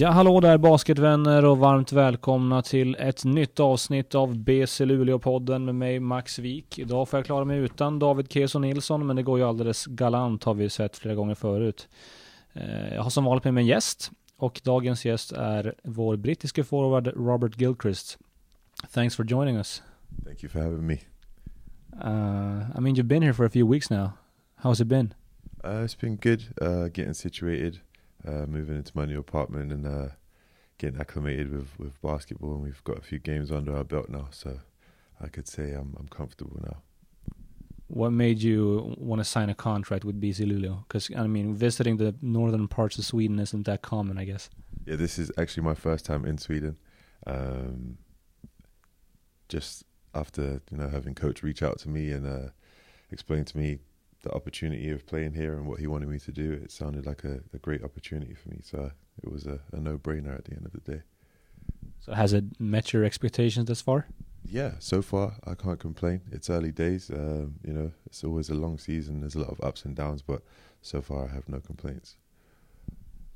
Ja, hallå där basketvänner och varmt välkomna till ett nytt avsnitt av BC Luleå-podden med mig Max Wik. Idag får jag klara mig utan David Keso Nilsson, men det går ju alldeles galant har vi sett flera gånger förut. Eh, jag har som vanligt med mig en gäst och dagens gäst är vår brittiske forward Robert Gilchrist. Thanks for joining us. Thank you for having me. Uh, I mean, you've been here for a few weeks now. How's it been? Uh, it's been good uh, getting situated, uh, moving into my new apartment, and uh, getting acclimated with, with basketball. And we've got a few games under our belt now, so I could say I'm I'm comfortable now. What made you want to sign a contract with BC Luleå? Because I mean, visiting the northern parts of Sweden isn't that common, I guess. Yeah, this is actually my first time in Sweden. Um, just after you know having coach reach out to me and uh, explain to me the opportunity of playing here and what he wanted me to do, it sounded like a, a great opportunity for me. So it was a, a no-brainer at the end of the day. So has it met your expectations thus far? Yeah, so far I can't complain. It's early days. Um, you know, it's always a long season. There's a lot of ups and downs, but so far I have no complaints.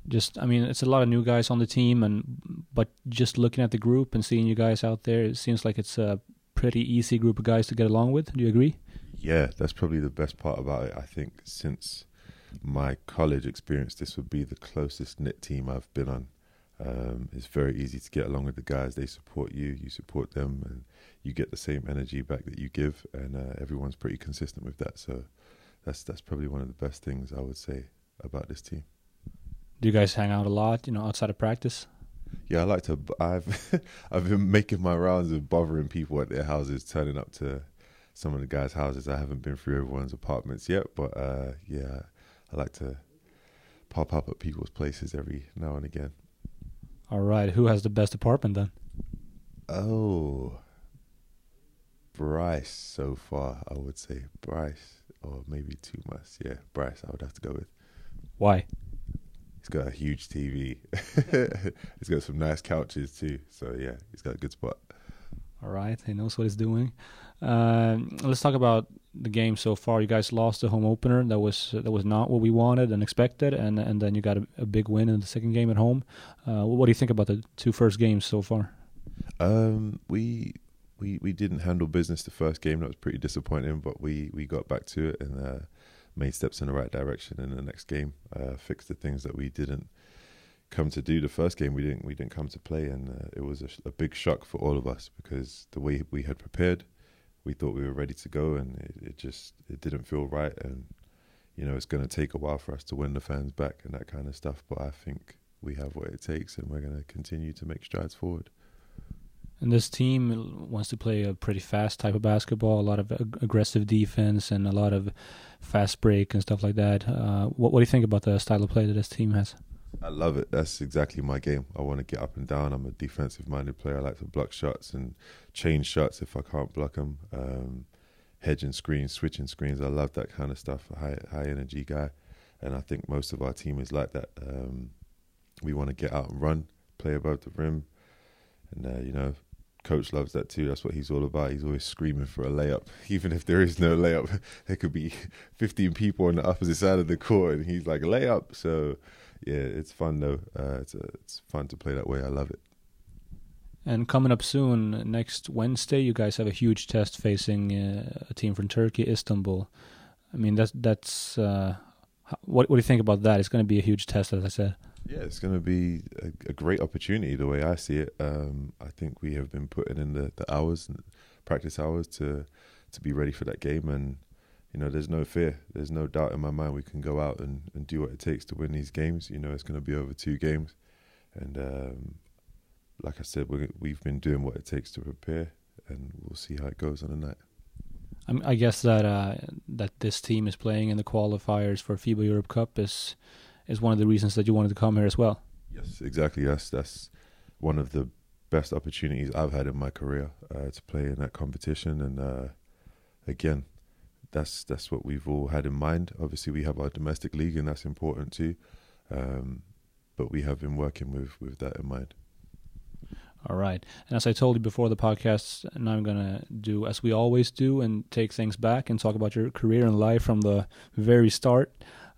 Just, I mean, it's a lot of new guys on the team, and but just looking at the group and seeing you guys out there, it seems like it's a pretty easy group of guys to get along with. Do you agree? Yeah, that's probably the best part about it. I think since my college experience, this would be the closest knit team I've been on. Um, it's very easy to get along with the guys. They support you, you support them, and you get the same energy back that you give. And uh, everyone's pretty consistent with that. So that's that's probably one of the best things I would say about this team. Do you guys hang out a lot, you know, outside of practice? Yeah, I like to. I've I've been making my rounds of bothering people at their houses, turning up to some of the guys' houses. I haven't been through everyone's apartments yet, but uh, yeah, I like to pop up at people's places every now and again. All right. Who has the best apartment then? Oh, Bryce so far, I would say Bryce, or maybe Tumas. Yeah, Bryce, I would have to go with. Why? He's got a huge TV. he's got some nice couches too. So yeah, he's got a good spot. All right. He knows what he's doing. Um, let's talk about the game so far. You guys lost the home opener. That was that was not what we wanted and expected, and and then you got a, a big win in the second game at home. Uh, what do you think about the two first games so far? Um, we we we didn't handle business the first game. That was pretty disappointing, but we we got back to it and uh, made steps in the right direction in the next game. Uh, fixed the things that we didn't come to do the first game. We didn't we didn't come to play, and uh, it was a, a, big shock for all of us because the way we had prepared, we thought we were ready to go, and it, it just it didn't feel right. And you know, it's going to take a while for us to win the fans back and that kind of stuff. But I think we have what it takes, and we're going to continue to make strides forward. And this team wants to play a pretty fast type of basketball, a lot of ag- aggressive defense, and a lot of fast break and stuff like that. Uh, what, what do you think about the style of play that this team has? I love it. That's exactly my game. I want to get up and down. I'm a defensive minded player. I like to block shots and change shots if I can't block them. Um, hedging screens, switching screens. I love that kind of stuff. High high energy guy, and I think most of our team is like that. Um, we want to get out and run, play above the rim, and uh, you know, coach loves that too. That's what he's all about. He's always screaming for a layup, even if there is no layup. There could be 15 people on the opposite side of the court, and he's like layup. So yeah, it's fun though. Uh, it's a, it's fun to play that way. I love it. And coming up soon, next Wednesday, you guys have a huge test facing uh, a team from Turkey, Istanbul. I mean, that's that's uh, what what do you think about that? It's going to be a huge test, as I said. Yeah, it's going to be a, a, great opportunity the way I see it. Um, I think we have been putting in the, the hours, practice hours to to be ready for that game, and you know, there's no fear, there's no doubt in my mind we can go out and, and do what it takes to win these games. You know, it's going to be over two games, and um, like I said, we we've been doing what it takes to prepare, and we'll see how it goes on the night. I guess that uh, that this team is playing in the qualifiers for FIBA Europe Cup is is one of the reasons that you wanted to come here as well. Yes, exactly. That's that's one of the best opportunities I've had in my career uh, to play in that competition, and uh, again, that's that's what we've all had in mind. Obviously, we have our domestic league, and that's important too. Um, but we have been working with with that in mind. All right. And as I told you before the podcast, now I'm going to do as we always do and take things back and talk about your career and life from the very start.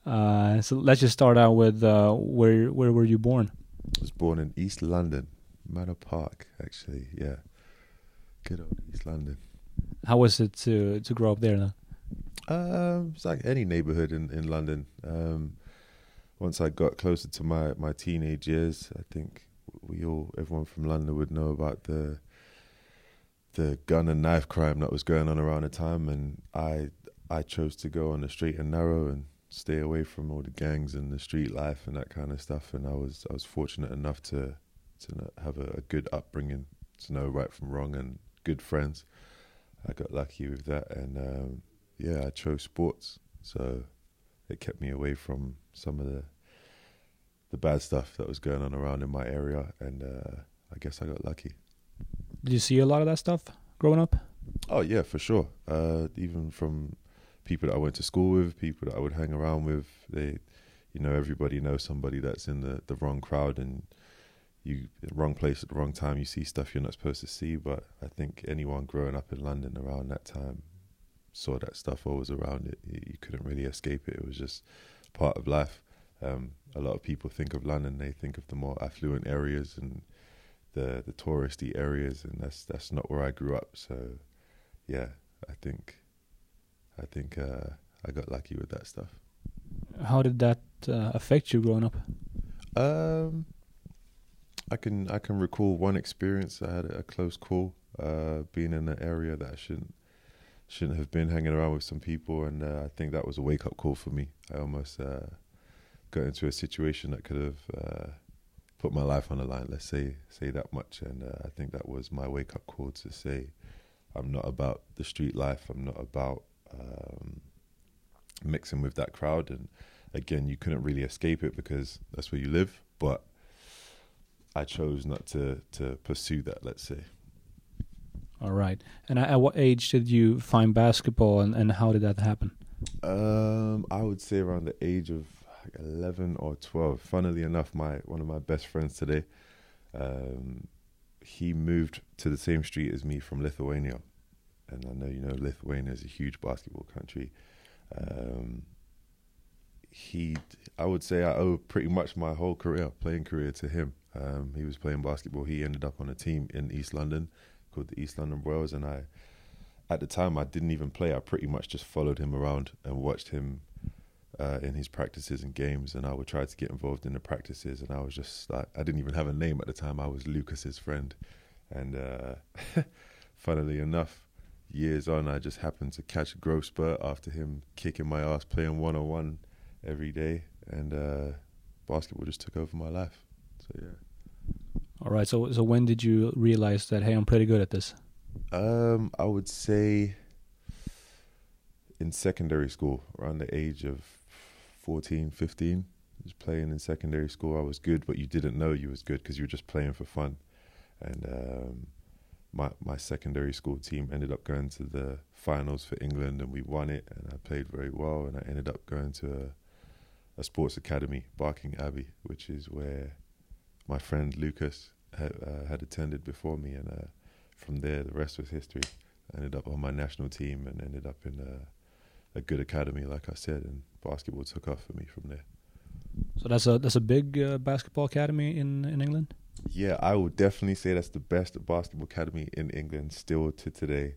Uh, so let's just start out with uh, where where were you born? I was born in East London, Manor Park, actually. Yeah, good old East London. How was it to to grow up there then? Um, it's like any neighborhood in in London. Um, once I got closer to my my teenage years, I think we all everyone from London would know about the the gun and knife crime that was going on around the time, and I I chose to go on the straight and narrow and stay away from all the gangs and the street life and that kind of stuff. And I was I was fortunate enough to to have a, a good upbringing, to know right from wrong, and good friends. I got lucky with that, and um, yeah, I chose sports, so it kept me away from some of the the bad stuff that was going on around in my area, and uh, I guess I got lucky. Did you see a lot of that stuff growing up? Oh yeah, for sure. Uh, even from people that I went to school with, people that I would hang around with, they, you know, everybody knows somebody that's in the the wrong crowd and you wrong place at the wrong time. You see stuff you're not supposed to see. But I think anyone growing up in London around that time saw that stuff always around it. You, you couldn't really escape it. It was just part of life. Um, a lot of people think of London, they think of the more affluent areas and the the touristy areas, and that's that's not where I grew up. So, yeah, I think I think uh, I got lucky with that stuff. How did that uh, affect you growing up? Um, I can I can recall one experience. I had a close call, uh, being in an area that I shouldn't shouldn't have been hanging around with some people, and uh, I think that was a wake up call for me. I almost uh, got into a situation that could have uh, put my life on the line. Let's say say that much, and uh, I think that was my wake up call to say, I'm not about the street life. I'm not about um, mixing with that crowd. And again, you couldn't really escape it because that's where you live. But I chose not to to pursue that. Let's say. All right. And at what age did you find basketball, and, and how did that happen? Um, I would say around the age of like eleven or twelve. Funnily enough, my one of my best friends today, um, he moved to the same street as me from Lithuania, and I know you know Lithuania is a huge basketball country. Um, he, I would say, I owe pretty much my whole career, playing career, to him. Um, he was playing basketball. He ended up on a team in East London called the East London Royals, and I, at the time, I didn't even play. I pretty much just followed him around and watched him uh, in his practices and games, and I would try to get involved in the practices. And I was just like, I didn't even have a name at the time. I was Lucas's friend, and uh, funnily enough, years on, I just happened to catch a growth spurt after him kicking my ass, playing one on one every day, and uh, basketball just took over my life. So yeah. All right. So so when did you realize that hey, I'm pretty good at this? Um, I would say in secondary school, around the age of 14, 15. I was playing in secondary school. I was good, but you didn't know you was good because you were just playing for fun. And um, my my secondary school team ended up going to the finals for England, and we won it. And I played very well, and I ended up going to a, a sports academy, Barking Abbey, which is where my friend Lucas had, uh, had attended before me, and uh, from there the rest was history. I ended up on my national team and ended up in a, a good academy, like I said, and basketball took off for me from there. So that's a that's a big uh, basketball academy in in England. Yeah, I would definitely say that's the best basketball academy in England still to today.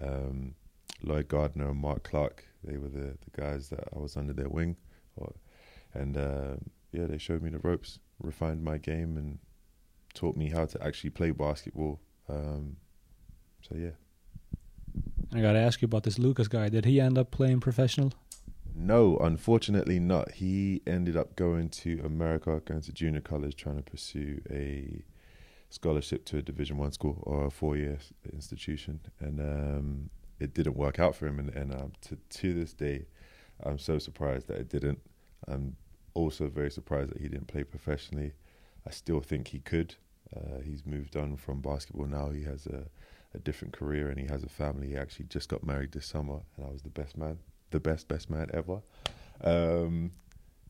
Um, Lloyd Gardner and Mark Clark, they were the, the guys that I was under their wing, or, and uh, yeah, they showed me the ropes, refined my game, and taught me how to actually play basketball. Um, so yeah. I got to ask you about this Lucas guy. Did he end up playing professional? No, unfortunately not. He ended up going to America, going to junior college, trying to pursue a scholarship to a Division One school or a four-year institution, and um, it didn't work out for him. And, and um, to to this day, I'm so surprised that it didn't. I'm also very surprised that he didn't play professionally. I still think he could. Uh, he's moved on from basketball now. He has a, a different career and he has a family. He actually just got married this summer, and I was the best man the best best man ever. Um,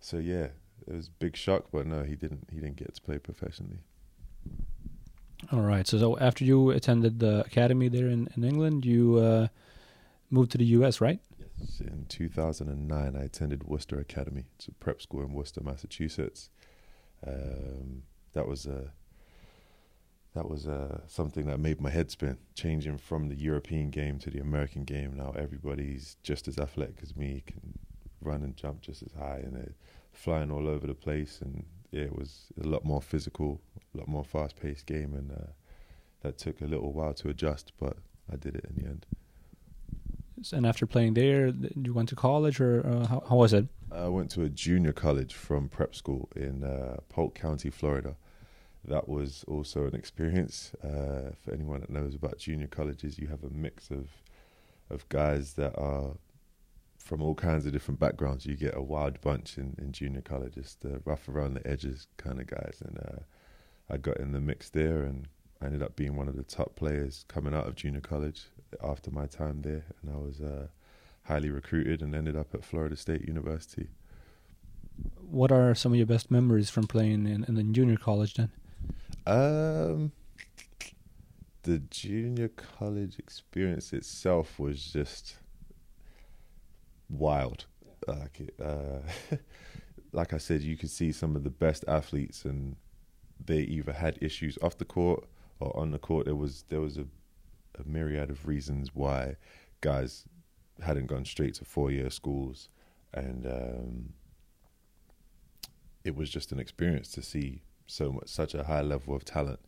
so yeah, it was a big shock, but no, he didn't he didn't get to play professionally. All right. So, so after you attended the academy there in, in England, you uh, moved to the U.S., right? In 2009, I attended Worcester Academy. It's a prep school in Worcester, Massachusetts. Um, that was a that was something that made my head spin. Changing from the European game to the American game, now everybody's just as athletic as me, can run and jump just as high, and they're flying all over the place. And it was a lot more physical, a lot more fast-paced game, and uh, that took a little while to adjust, but I did it in the end. And after playing there, you went to college, or uh, how, how, was it? I went to a junior college from prep school in uh, Polk County, Florida that was also an experience. Uh, for anyone that knows about junior colleges, you have a mix of of guys that are from all kinds of different backgrounds. You get a wild bunch in, in junior colleges, the rough around the edges kind of guys. And uh, I got in the mix there, and I ended up being one of the top players coming out of junior college after my time there. And I was uh, highly recruited and ended up at Florida State University. What are some of your best memories from playing in, in the junior college then? Um, the junior college experience itself was just wild. Like it, uh, like I said, you could see some of the best athletes, and they either had issues off the court or on the court. There was there was a, a myriad of reasons why guys hadn't gone straight to four year schools, and um, it was just an experience to see so much, such a high level of talent,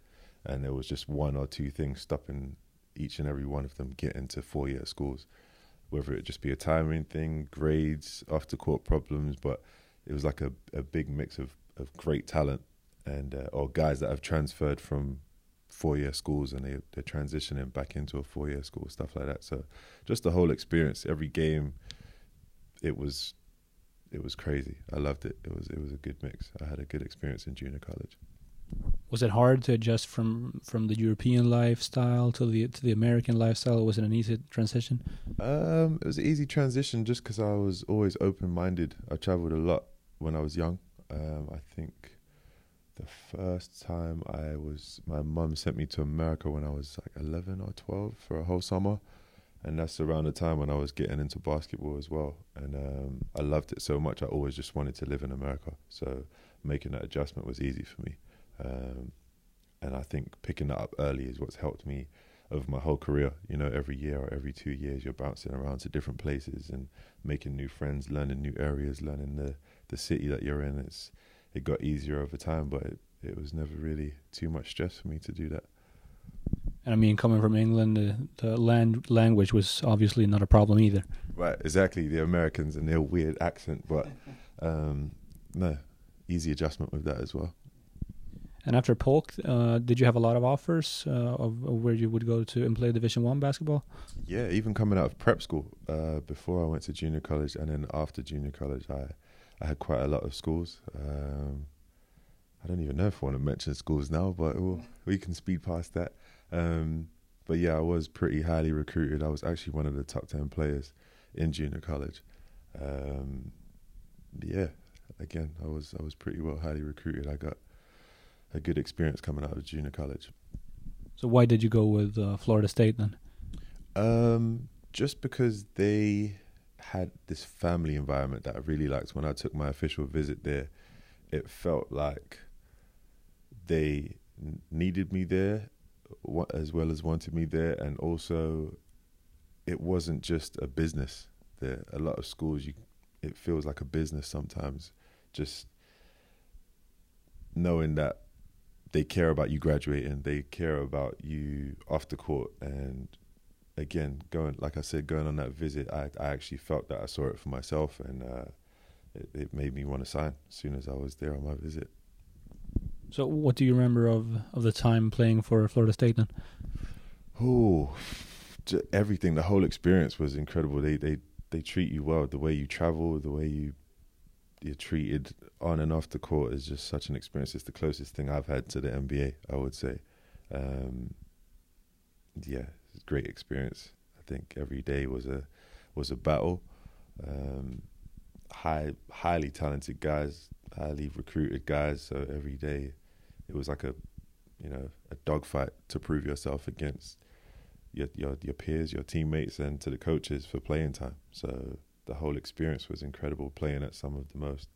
and there was just one or two things stopping each and every one of them getting to four year schools, whether it just be a timing thing, grades, after court problems, but it was like a, a big mix of, of great talent and uh, or guys that have transferred from four year schools and they they're transitioning back into a four year school, stuff like that. So just the whole experience, every game, it was it was crazy. I loved it. It was it was a good mix. I had a good experience in junior college. Was it hard to adjust from from the European lifestyle to the to the American lifestyle? Was it an easy transition? Um, it was an easy transition just because I was always open minded. I traveled a lot when I was young. Um, I think the first time I was, my mum sent me to America when I was like eleven or twelve for a whole summer and that's around the time when I was getting into basketball as well. And um, I loved it so much. I always just wanted to live in America. So making that adjustment was easy for me. Um, and I think picking that up early is what's helped me over my whole career. You know, every year or every two years, you're bouncing around to different places and making new friends, learning new areas, learning the the city that you're in. It's it got easier over time, but it, it was never really too much stress for me to do that. And I mean, coming from England, the, the land language was obviously not a problem either. Right, exactly. The Americans and their weird accent, but um, no, easy adjustment with that as well. And after Polk, uh, did you have a lot of offers uh, of, of, where you would go to and play Division One basketball? Yeah, even coming out of prep school, uh, before I went to junior college, and then after junior college, I I had quite a lot of schools. Um, I don't even know if I want to mention schools now, but we'll, we can speed past that. Um, but yeah, I was pretty highly recruited. I was actually one of the top ten players in junior college. Um, yeah, again, I was I was pretty well highly recruited. I got a good experience coming out of junior college. So why did you go with uh, Florida State then? Um, just because they had this family environment that I really liked. When I took my official visit there, it felt like they needed me there as well as wanted me there, and also it wasn't just a business. There, a lot of schools, you it feels like a business sometimes. Just knowing that they care about you graduating, they care about you off the court, and again, going like I said, going on that visit, I I actually felt that I saw it for myself, and uh, it, it made me want to sign as soon as I was there on my visit. So, what do you remember of of the time playing for Florida State then? Oh, everything. The whole experience was incredible. They they they treat you well. The way you travel, the way you you're treated on and off the court is just such an experience. It's the closest thing I've had to the NBA. I would say. Um, yeah, great experience. I think every day was a was a battle. Um, high, highly talented guys, highly recruited guys. So every day it was like a you know a dogfight to prove yourself against your, your your peers, your teammates, and to the coaches for playing time. So the whole experience was incredible. Playing at some of the most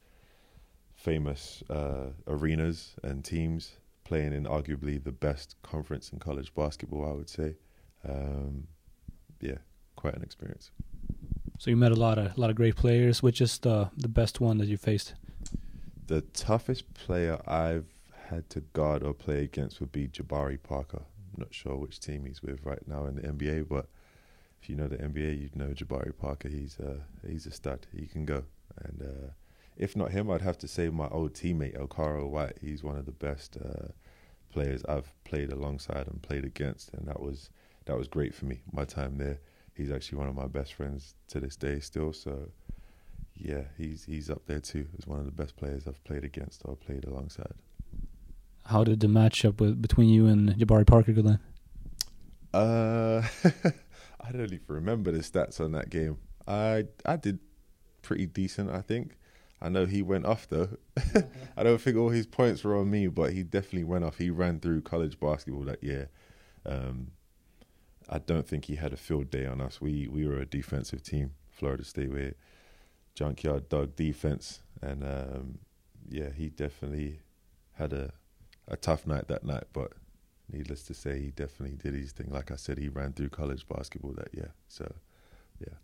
famous uh, arenas and teams playing in arguably the best conference in college basketball. I would say, um, yeah, quite an experience. So you met a lot of a lot of great players. Which is the the best one that you faced? The toughest player I've had to guard or play against would be Jabari Parker. I'm not sure which team he's with right now in the NBA, but if you know the NBA, you'd know Jabari Parker. He's a he's a stud. He can go. And uh, if not him, I'd have to say my old teammate Okaro White. He's one of the best uh, players I've played alongside and played against, and that was that was great for me. My time there. He's actually one of my best friends to this day still. So yeah, he's he's up there too as one of the best players I've played against or played alongside. How did the matchup with, between you and Jabari Parker go then? Uh, I don't even remember the stats on that game. I I did pretty decent, I think. I know he went off though. I don't think all his points were on me, but he definitely went off. He ran through college basketball that year. Um, I don't think he had a field day on us. We we were a defensive team, Florida State. with junkyard dog defense, and um, yeah, he definitely had a a tough night that night. But needless to say, he definitely did his thing. Like I said, he ran through college basketball that year. So yeah.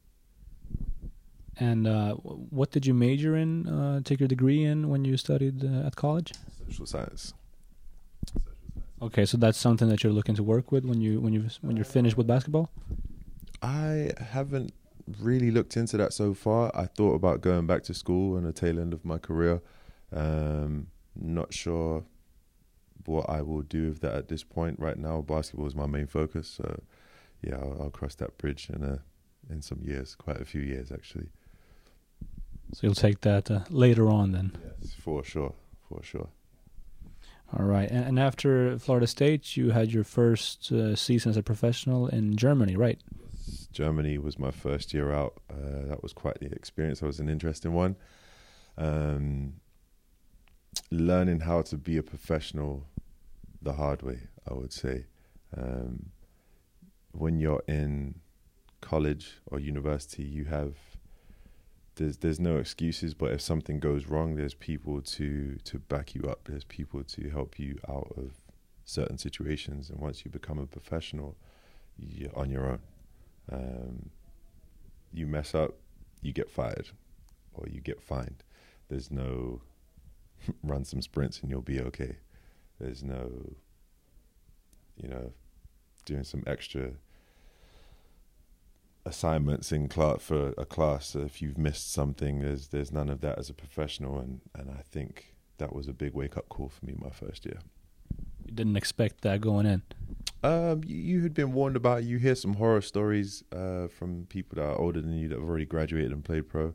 And uh, what did you major in? Uh, take your degree in when you studied uh, at college? Social science. Okay, so that's something that you're looking to work with when you when you when you're finished with basketball. I haven't really looked into that so far. I thought about going back to school on the tail end of my career. Um, not sure what I will do with that at this point. Right now, basketball is my main focus. So, yeah, I'll, I'll cross that bridge in a in some years, quite a few years actually. So you'll take that uh, later on then. Yes, for sure, for sure. All right, and, after Florida State, you had your first uh, season as a professional in Germany, right? Germany was my first year out. Uh, that was quite the experience. That was an interesting one. Um, learning how to be a professional the hard way, I would say. Um, when you're in college or university, you have there's there's no excuses. But if something goes wrong, there's people to to back you up. There's people to help you out of certain situations. And once you become a professional, you're on your own. Um, you mess up, you get fired, or you get fined. There's no run some sprints and you'll be okay. There's no, you know, doing some extra assignments in class for a class. If you've missed something, there's there's none of that as a professional, and and I think that was a big wake up call for me my first year. You didn't expect that going in. Um, you, you had been warned about. It. You hear some horror stories uh, from people that are older than you that have already graduated and played pro,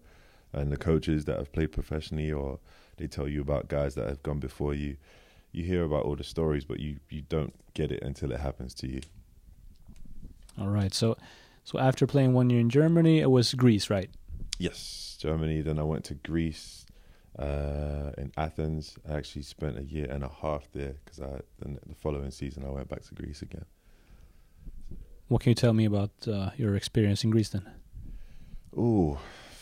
and the coaches that have played professionally, or they tell you about guys that have gone before you. You hear about all the stories, but you you don't get it until it happens to you. All right, so so after playing one year in Germany, it was Greece, right? Yes, Germany. Then I went to Greece uh, in Athens. I actually spent a year and a half there because I then the following season I went back to Greece again. What can you tell me about uh, your experience in Greece then? Ooh,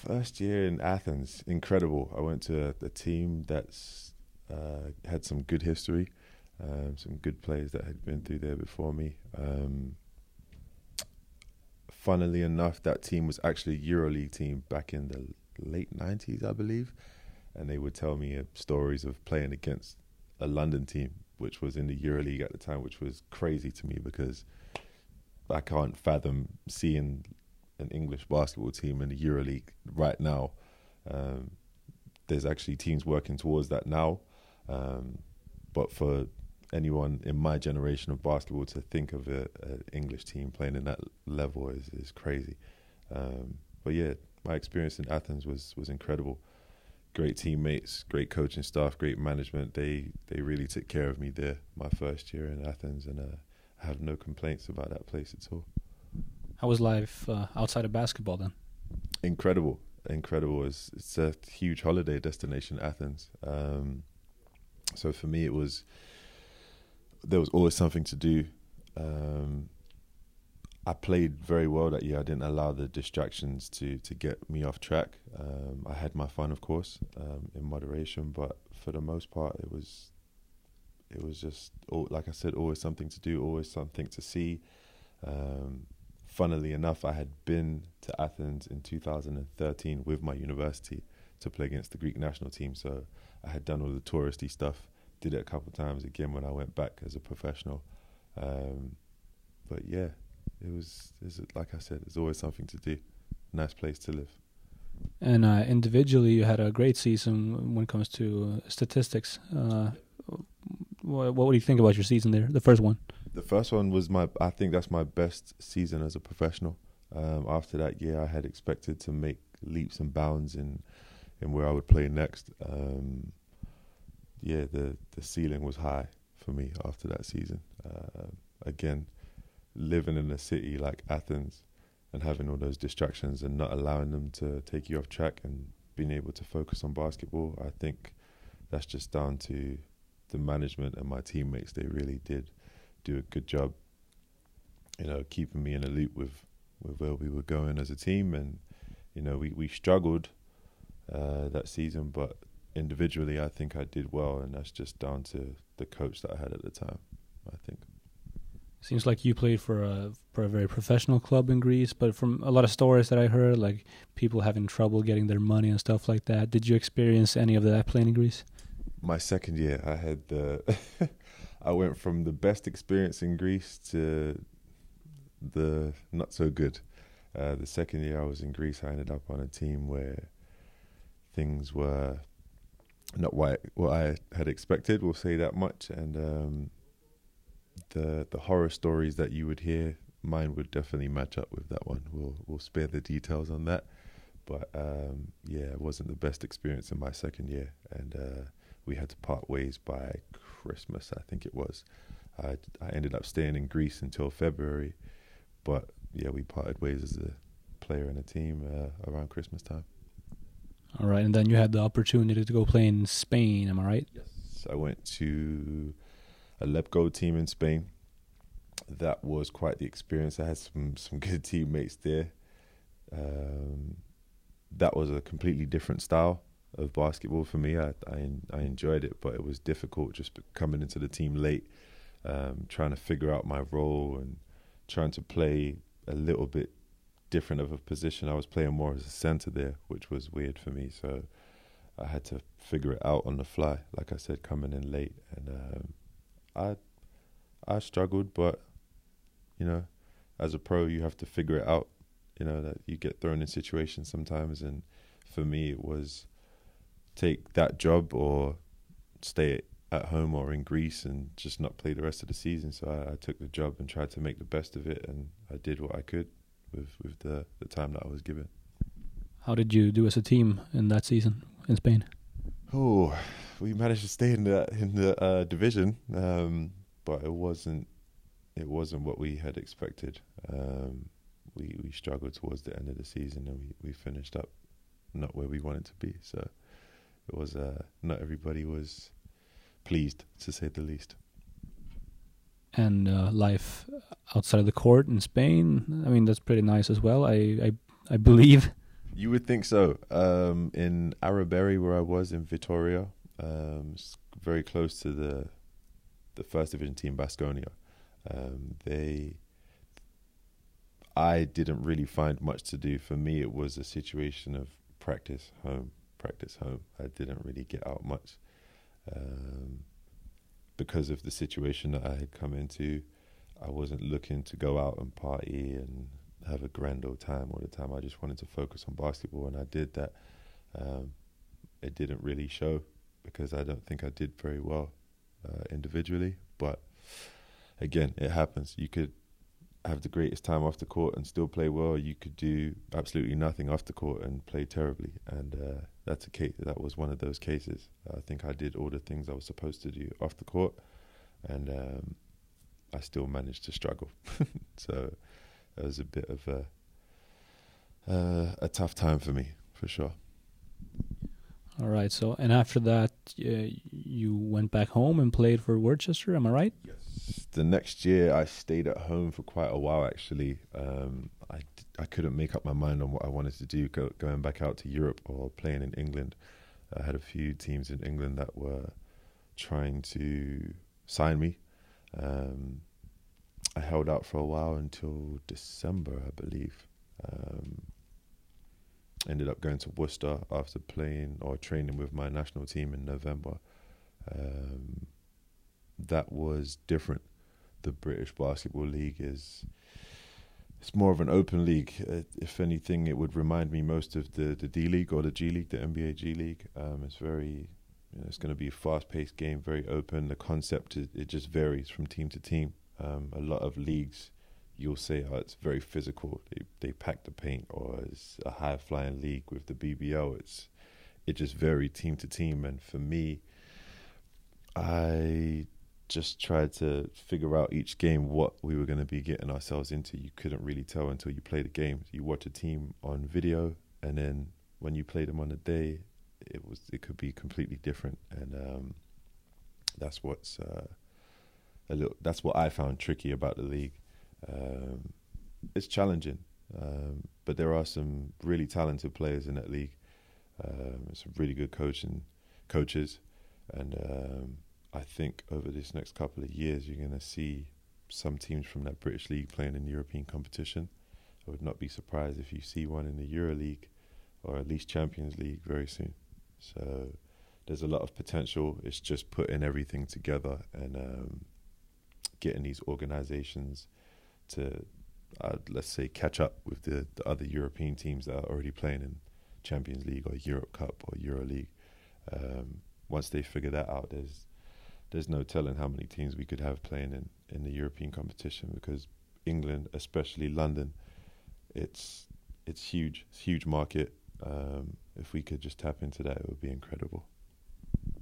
first year in Athens, incredible. I went to a, a team that's uh, had some good history, um, some good players that had been through there before me. Um, funnily enough, that team was actually a EuroLeague team back in the late 90s, I believe. And they would tell me uh, stories of playing against a London team, which was in the EuroLeague at the time, which was crazy to me because I can't fathom seeing an English basketball team in the EuroLeague right now. Um, there's actually teams working towards that now. Um, but for anyone in my generation of basketball to think of an English team playing in that level is is crazy. Um, but yeah, my experience in Athens was was incredible. Great teammates, great coaching staff, great management. They they really took care of me there my first year in Athens, and uh, I have no complaints about that place at all. How was life uh, outside of basketball then? Incredible, incredible. It's it's a huge holiday destination, Athens. Um, so for me, it was there was always something to do. Um, I played very well that year. I didn't allow the distractions to to get me off track. Um, I had my fun, of course, um, in moderation, but for the most part, it was it was just like I said, always something to do, always something to see. Um, funnily enough, I had been to Athens in 2013 with my university to play against the Greek national team. So I had done all the touristy stuff. Did it a couple of times again when I went back as a professional. Um, but yeah, it was, it was like I said, it's always something to do. Nice place to live. And uh, individually, you had a great season when it comes to uh, statistics. Uh, what, what do you think about your season there, the first one? The first one was my. I think that's my best season as a professional. Um, after that year, I had expected to make leaps and bounds in in where I would play next. Um, yeah, the the ceiling was high for me after that season. Uh, again, living in a city like Athens and having all those distractions and not allowing them to take you off track and being able to focus on basketball, I think that's just down to the management and my teammates. They really did do a good job, you know, keeping me in a loop with with where we were going as a team. And you know, we we struggled uh, that season, but individually, I think I did well, and that's just down to the coach that I had at the time. I think. Seems like you played for a for a very professional club in Greece, but from a lot of stories that I heard, like people having trouble getting their money and stuff like that. Did you experience any of that playing in Greece? My second year, I had the. I went from the best experience in Greece to the not so good. Uh, the second year I was in Greece, I ended up on a team where things were not what I, what I had expected. We'll say that much, and um, the the horror stories that you would hear, mine would definitely match up with that one. We'll we'll spare the details on that, but um, yeah, it wasn't the best experience in my second year, and uh, we had to part ways by Christmas, I think it was. I I ended up staying in Greece until February, but yeah, we parted ways as a player and a team uh, around Christmas time. All right, and then you had the opportunity to go play in Spain. Am I right? Yes, I went to a LEB Oro team in Spain. That was quite the experience. I had some some good teammates there. Um, that was a completely different style of basketball for me. I, I, I enjoyed it, but it was difficult just coming into the team late, um, trying to figure out my role and trying to play a little bit different of a position. I was playing more as a center there, which was weird for me. So I had to figure it out on the fly. Like I said, coming in late, and um, I I struggled, but you know, as a pro, you have to figure it out. You know that you get thrown in situations sometimes, and for me, it was take that job or stay at home or in Greece and just not play the rest of the season. So I, I, took the job and tried to make the best of it, and I did what I could with with the the time that I was given. How did you do as a team in that season in Spain? Oh, we managed to stay in the in the uh, division, um, but it wasn't it wasn't what we had expected. Um, we we struggled towards the end of the season, and we, we finished up not where we wanted to be. So it was uh, not everybody was pleased, to say the least. And uh, life outside of the court in Spain, I mean, that's pretty nice as well. I I, I believe. You would think so. Um, in Araberri, where I was in Vitoria, um, very close to the the first division team, Basconia, Um, they, I didn't really find much to do. For me, it was a situation of practice home, practice home. I didn't really get out much um, because of the situation that I had come into. I wasn't looking to go out and party and have a grand old time all the time. I just wanted to focus on basketball, and I did that. Um, it didn't really show because I don't think I did very well uh, individually. But again, it happens. You could have the greatest time off the court and still play well. You could do absolutely nothing off the court and play terribly, and uh, that's a case. That was one of those cases. I think I did all the things I was supposed to do off the court, and um, I still managed to struggle. so it was a bit of a uh, a tough time for me, for sure. All right. So, and after that, uh, you went back home and played for Worcester. Am I right? Yes. The next year, I stayed at home for quite a while. Actually, um, I I couldn't make up my mind on what I wanted to do. Go, going back out to Europe or playing in England. I had a few teams in England that were trying to sign me. Um, I held out for a while until December, I believe. Um, ended up going to Worcester after playing or training with my national team in November. Um, that was different. The British Basketball League is it's more of an open league. Uh, if anything, it would remind me most of the, the D League or the G League, the NBA G League. Um, it's very, you know, it's going to be a fast paced game, very open. The concept is, it just varies from team to team. Um, a lot of leagues, you'll say, oh, it's very physical. They they pack the paint, or it's a high flying league with the BBL. It's it just varies team to team, and for me, I just tried to figure out each game what we were going to be getting ourselves into. You couldn't really tell until you played the game. You watch a team on video, and then when you play them on the day, it was it could be completely different, and um, that's what's uh, a little. That's what I found tricky about the league. Um, it's challenging, um, but there are some really talented players in that league. Um, some really good coaching coaches, and um, I think over this next couple of years, you're going to see some teams from that British league playing in European competition. I would not be surprised if you see one in the Euro League or at least Champions League very soon. So there's a lot of potential. It's just putting everything together and um, getting these organizations to, uh, let's say, catch up with the, the other European teams that are already playing in Champions League or Europe Cup or Euro League. Um, once they figure that out, there's there's no telling how many teams we could have playing in, in the European competition because England, especially London, it's it's huge, it's huge market. Um, if we could just tap into that, it would be incredible.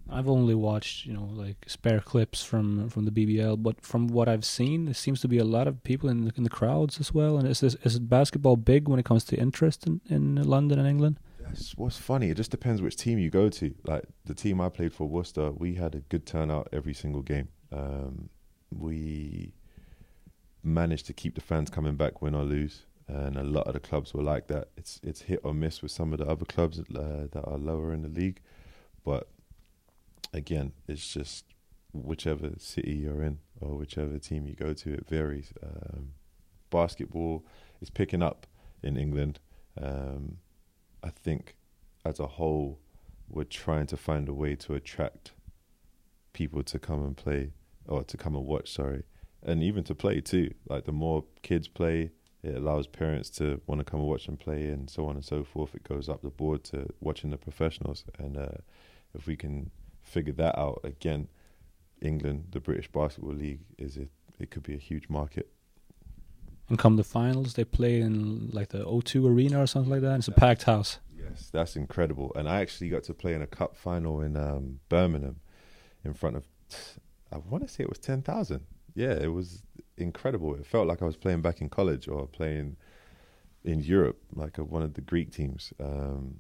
I've only watched, you know, like spare clips from from the BBL, but from what I've seen, there seems to be a lot of people in the, in the crowds as well. And is this, is basketball big when it comes to interest in, in London and England? That's what's funny. It just depends which team you go to. Like the team I played for, Worcester, we had a good turnout every single game. Um, we managed to keep the fans coming back, win or lose, and a lot of the clubs were like that. It's it's hit or miss with some of the other clubs uh, that are lower in the league, but again, it's just whichever city you're in or whichever team you go to, it varies. Um, basketball is picking up in England. Um, I think as a whole, we're trying to find a way to attract people to come and play or to come and watch, sorry, and even to play too. Like the more kids play, it allows parents to want to come and watch them play and so on and so forth. It goes up the board to watching the professionals. And uh, if we can figure that out again, England, the British Basketball League, is it, it could be a huge market. And come the finals, they play in like the O2 Arena or something like that. It's a packed house. Yes, that's incredible. And I actually got to play in a cup final in um, Birmingham in front of, I want to say it was 10,000. Yeah, it was incredible. It felt like I was playing back in college or playing in Europe, like a, one of the Greek teams. Um,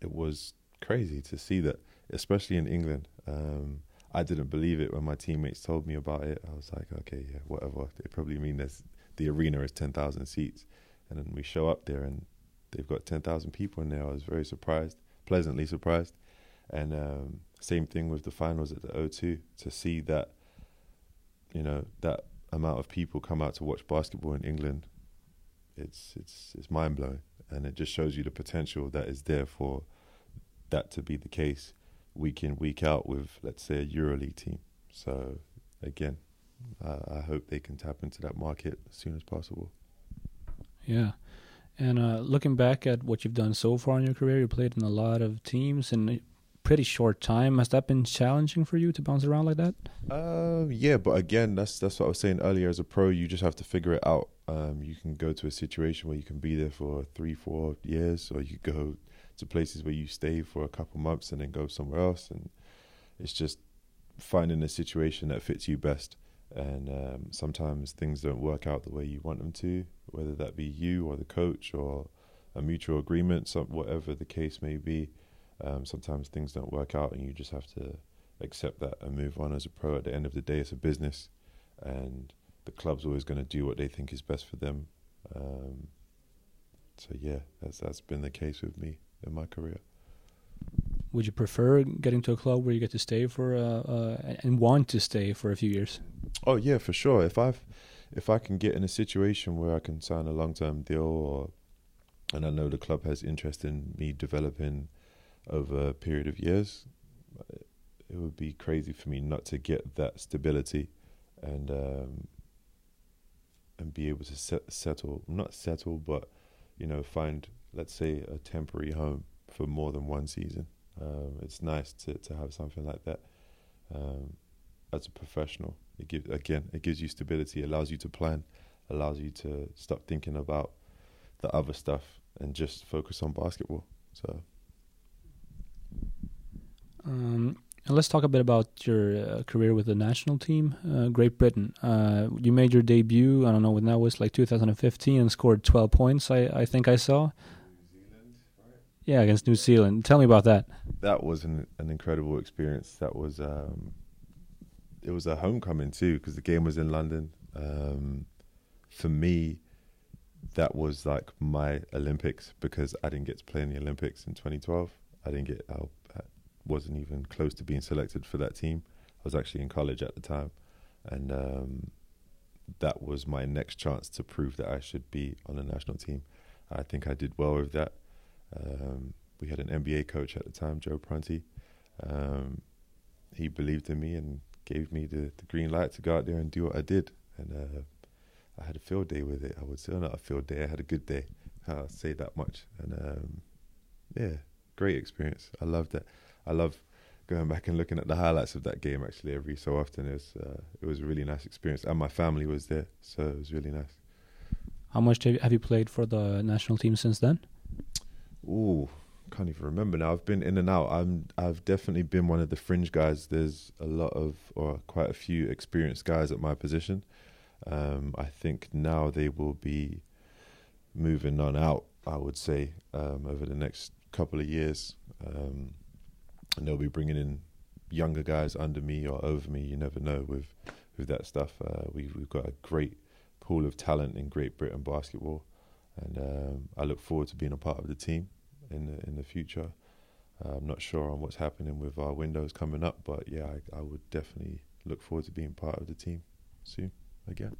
it was crazy to see that, especially in England. Um, I didn't believe it when my teammates told me about it. I was like, okay, yeah, whatever. They probably mean there's the arena is 10,000 seats. And then we show up there and they've got 10,000 people in there. I was very surprised, pleasantly surprised. And um, same thing with the finals at the O2 to see that, you know, that amount of people come out to watch basketball in England. It's it's it's mind blowing, and it just shows you the potential that is there for that to be the case week in week out with let's say a EuroLeague team. So again, I hope they can tap into that market as soon as possible. Yeah. And uh, looking back at what you've done so far in your career, you played in a lot of teams in a pretty short time. Has that been challenging for you to bounce around like that? Um, yeah, but again, that's that's what I was saying earlier. As a pro, you just have to figure it out. Um, you can go to a situation where you can be there for three, four years, or you go to places where you stay for a couple months and then go somewhere else. And it's just finding a situation that fits you best and um, sometimes things don't work out the way you want them to, whether that be you or the coach or a mutual agreement, some, whatever the case may be. Um, sometimes things don't work out, and you just have to accept that and move on as a pro. At the end of the day, it's a business, and the club's always going to do what they think is best for them. Um, so yeah, that's that's been the case with me in my career. Would you prefer getting to a club where you get to stay for uh, uh, and want to stay for a few years? Oh yeah, for sure. If I've if I can get in a situation where I can sign a long term deal, or and I know the club has interest in me developing over a period of years, it would be crazy for me not to get that stability and um, and be able to set, settle, not settle, but you know, find let's say a temporary home for more than one season. Um, it's nice to to have something like that. Um, as a professional, it again, it gives you stability, allows you to plan, allows you to stop thinking about the other stuff and just focus on basketball. So. Um, let's talk a bit about your uh, career with the national team, uh, Great Britain. Uh, you made your debut, I don't know when that was, like 2015, and scored 12 points, I, I think I saw. Yeah, against New Zealand. Tell me about that. That was an, an incredible experience. That was, um, it was a homecoming too, because the game was in London. Um, for me, that was like my Olympics because I didn't get to play in the Olympics in 2012. I didn't get, I wasn't even close to being selected for that team. I was actually in college at the time, and um, that was my next chance to prove that I should be on the national team. I think I did well with that. Um, we had an NBA coach at the time, Joe Prunty. Um, he believed in me and gave me the, the, green light to go out there and do what I did. And uh, I had a field day with it. I would say, not a field day, I had a good day. I'll say that much. And um, yeah, great experience. I loved it. I love going back and looking at the highlights of that game actually every so often. It was, uh, it was a really nice experience. And my family was there, so it was really nice. How much have you played for the national team since then? Ooh, can't even remember now. I've been in and out. I'm I've definitely been one of the fringe guys. There's a lot of or quite a few experienced guys at my position. Um, I think now they will be moving on out. I would say um, over the next couple of years, um, and they'll be bringing in younger guys under me or over me. You never know with with that stuff. Uh, we we've got a great pool of talent in Great Britain basketball, and um, I look forward to being a part of the team in the in the future. Uh, I'm not sure on what's happening with our windows coming up, but yeah, I, I would definitely look forward to being part of the team soon again.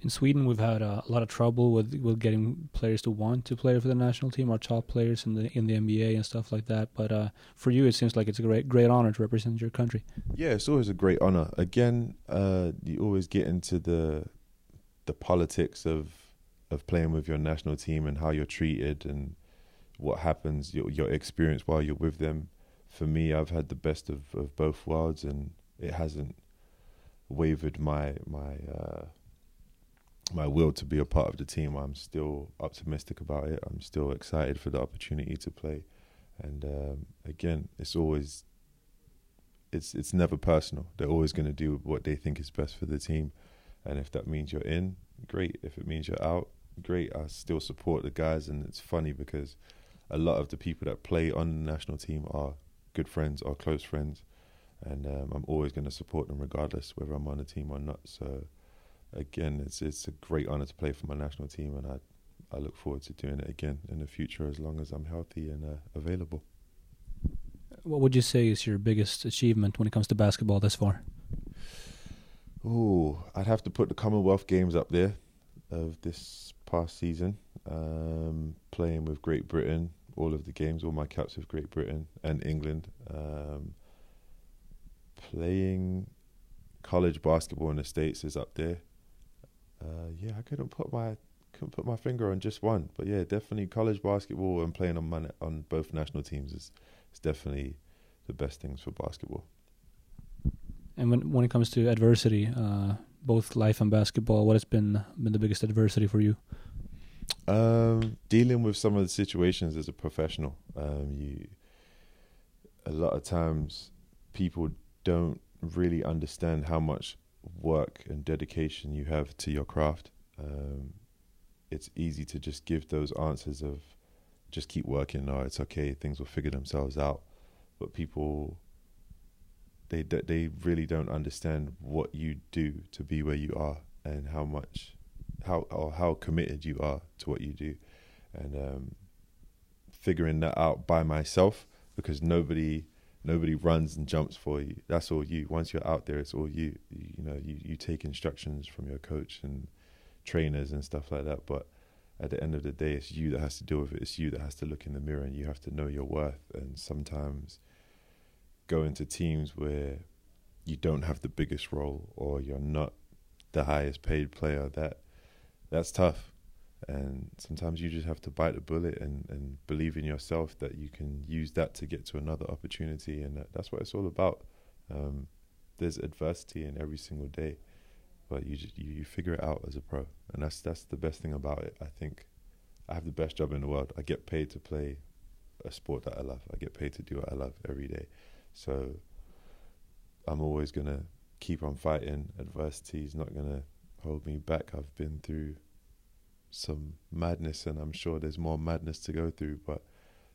In Sweden, we've had a lot of trouble with with getting players to want to play for the national team, our top players in the in the NBA and stuff like that. But uh, for you, it seems like it's a great great honor to represent your country. Yeah, it's always a great honor. Again, uh, you always get into the the politics of of playing with your national team and how you're treated and what happens, your your experience while you're with them. For me, I've had the best of, of both worlds, and it hasn't wavered my my uh, my will to be a part of the team. I'm still optimistic about it. I'm still excited for the opportunity to play, and um, again, it's always it's it's never personal. They're always going to do what they think is best for the team, and if that means you're in, great. If it means you're out, great. I still support the guys, and it's funny because a lot of the people that play on the national team are good friends or close friends, and um, I'm always going to support them regardless whether I'm on the team or not. So again, it's it's a great honor to play for my national team, and I I look forward to doing it again in the future as long as I'm healthy and uh, available. What would you say is your biggest achievement when it comes to basketball thus far? Oh, I'd have to put the Commonwealth Games up there of this past season. Um, playing with Great Britain, all of the games, all my caps with Great Britain and England. Um, playing college basketball in the states is up there. Uh, yeah, I couldn't put my couldn't put my finger on just one, but yeah, definitely college basketball and playing on man- on both national teams is is definitely the best things for basketball. And when when it comes to adversity, uh, both life and basketball, what has been been the biggest adversity for you? Um, dealing with some of the situations as a professional, um, you a lot of times people don't really understand how much work and dedication you have to your craft. Um, it's easy to just give those answers of just keep working. No, it's okay. Things will figure themselves out. But people, they they really don't understand what you do to be where you are and how much, how or how committed you are to what you do, and um, figuring that out by myself because nobody nobody runs and jumps for you. That's all you. Once you're out there, it's all you. You, know, you, you take instructions from your coach and trainers and stuff like that. But at the end of the day, it's you that has to deal with it. It's you that has to look in the mirror and you have to know your worth. And sometimes go into teams where you don't have the biggest role or you're not the highest paid player. That that's tough. And sometimes you just have to bite the bullet and, and believe in yourself that you can use that to get to another opportunity. And that, that's what it's all about. Um, there's adversity in every single day, but you just you, you figure it out as a pro, and that's that's the best thing about it. I think I have the best job in the world. I get paid to play a sport that I love. I get paid to do what I love every day. So I'm always gonna keep on fighting. Adversity is not gonna hold me back. I've been through some madness, and I'm sure there's more madness to go through. But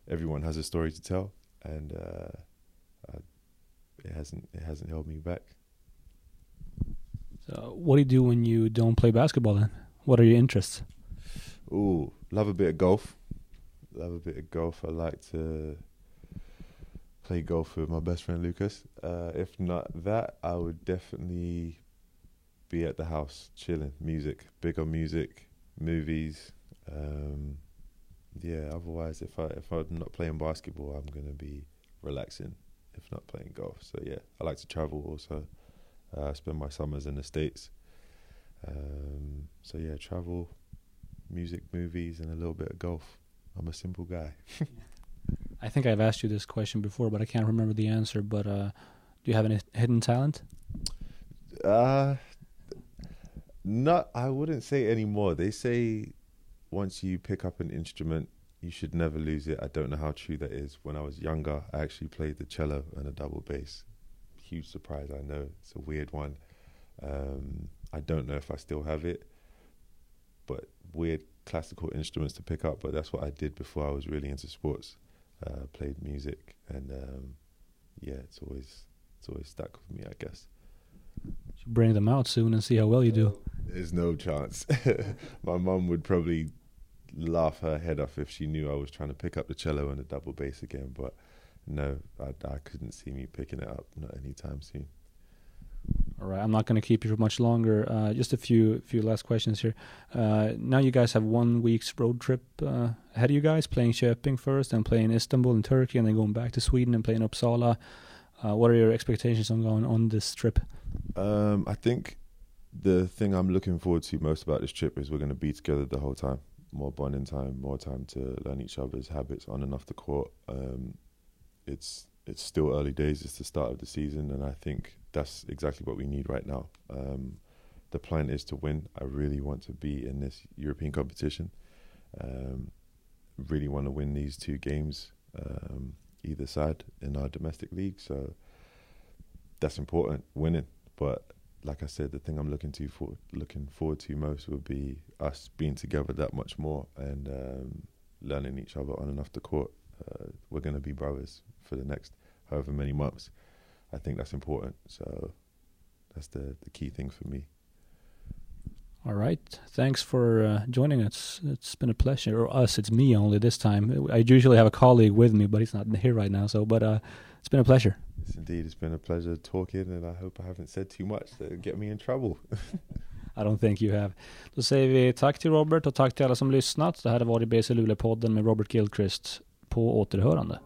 everyone has a story to tell, and uh, I, it hasn't it hasn't held me back. So, what do you do when you don't play basketball? Then, what are your interests? Ooh, love a bit of golf. Love a bit of golf. I like to play golf with my best friend Lucas. Uh, if not that, I would definitely be at the house chilling, music, big on music, movies. Um, yeah. Otherwise, if I if I'm not playing basketball, I'm gonna be relaxing. If not playing golf, so yeah, I like to travel also. Uh, spend my summers in the states. Um, so yeah, travel, music, movies, and a little bit of golf. I'm a simple guy. I think I've asked you this question before, but I can't remember the answer. But uh, do you have any hidden talent? Uh, not. I wouldn't say anymore. They say once you pick up an instrument, you should never lose it. I don't know how true that is. When I was younger, I actually played the cello and a double bass. Huge surprise, I know. It's a weird one. Um, I don't know if I still have it, but weird classical instruments to pick up. But that's what I did before I was really into sports. Uh, played music, and um, yeah, it's always it's always stuck with me, I guess. Should bring them out soon and see how well you do. There's no chance. My mum would probably laugh her head off if she knew I was trying to pick up the cello and the double bass again. But no, I, I couldn't see me picking it up not anytime soon. All right, I'm not going to keep you for much longer. Uh, just a few few last questions here. Uh, now you guys have one week's road trip uh, ahead of you guys, playing Köping first, and playing Istanbul in Turkey, and then going back to Sweden and playing Uppsala. Uh, what are your expectations on going on this trip? Um, I think the thing I'm looking forward to most about this trip is we're going to be together the whole time. More bonding time, more time to learn each other's habits on and off the court. Um, it's it's still early days. It's the start of the season, and I think that's exactly what we need right now. Um, the plan is to win. I really want to be in this European competition. Um, really want to win these two games, um, either side in our domestic league. So that's important, winning. But like I said, the thing I'm looking to for looking forward to most would be us being together that much more and um, learning each other on and off the court. Uh, we're going to be brothers for the next however many months. I think that's important. So that's the the key thing for me. All right. Thanks for uh, joining us. It's been a pleasure. Or us, it's me only this time. I usually have a colleague with me, but he's not here right now. So, but uh, it's been a pleasure. Yes, indeed. It's been a pleasure talking, and I hope I haven't said too much to get me in trouble. I don't think you have. Då säger vi tack till Robert och tack till alla som lyssnat. Det här har varit BC Luleå-podden med Robert Gilchrist. På återhörande.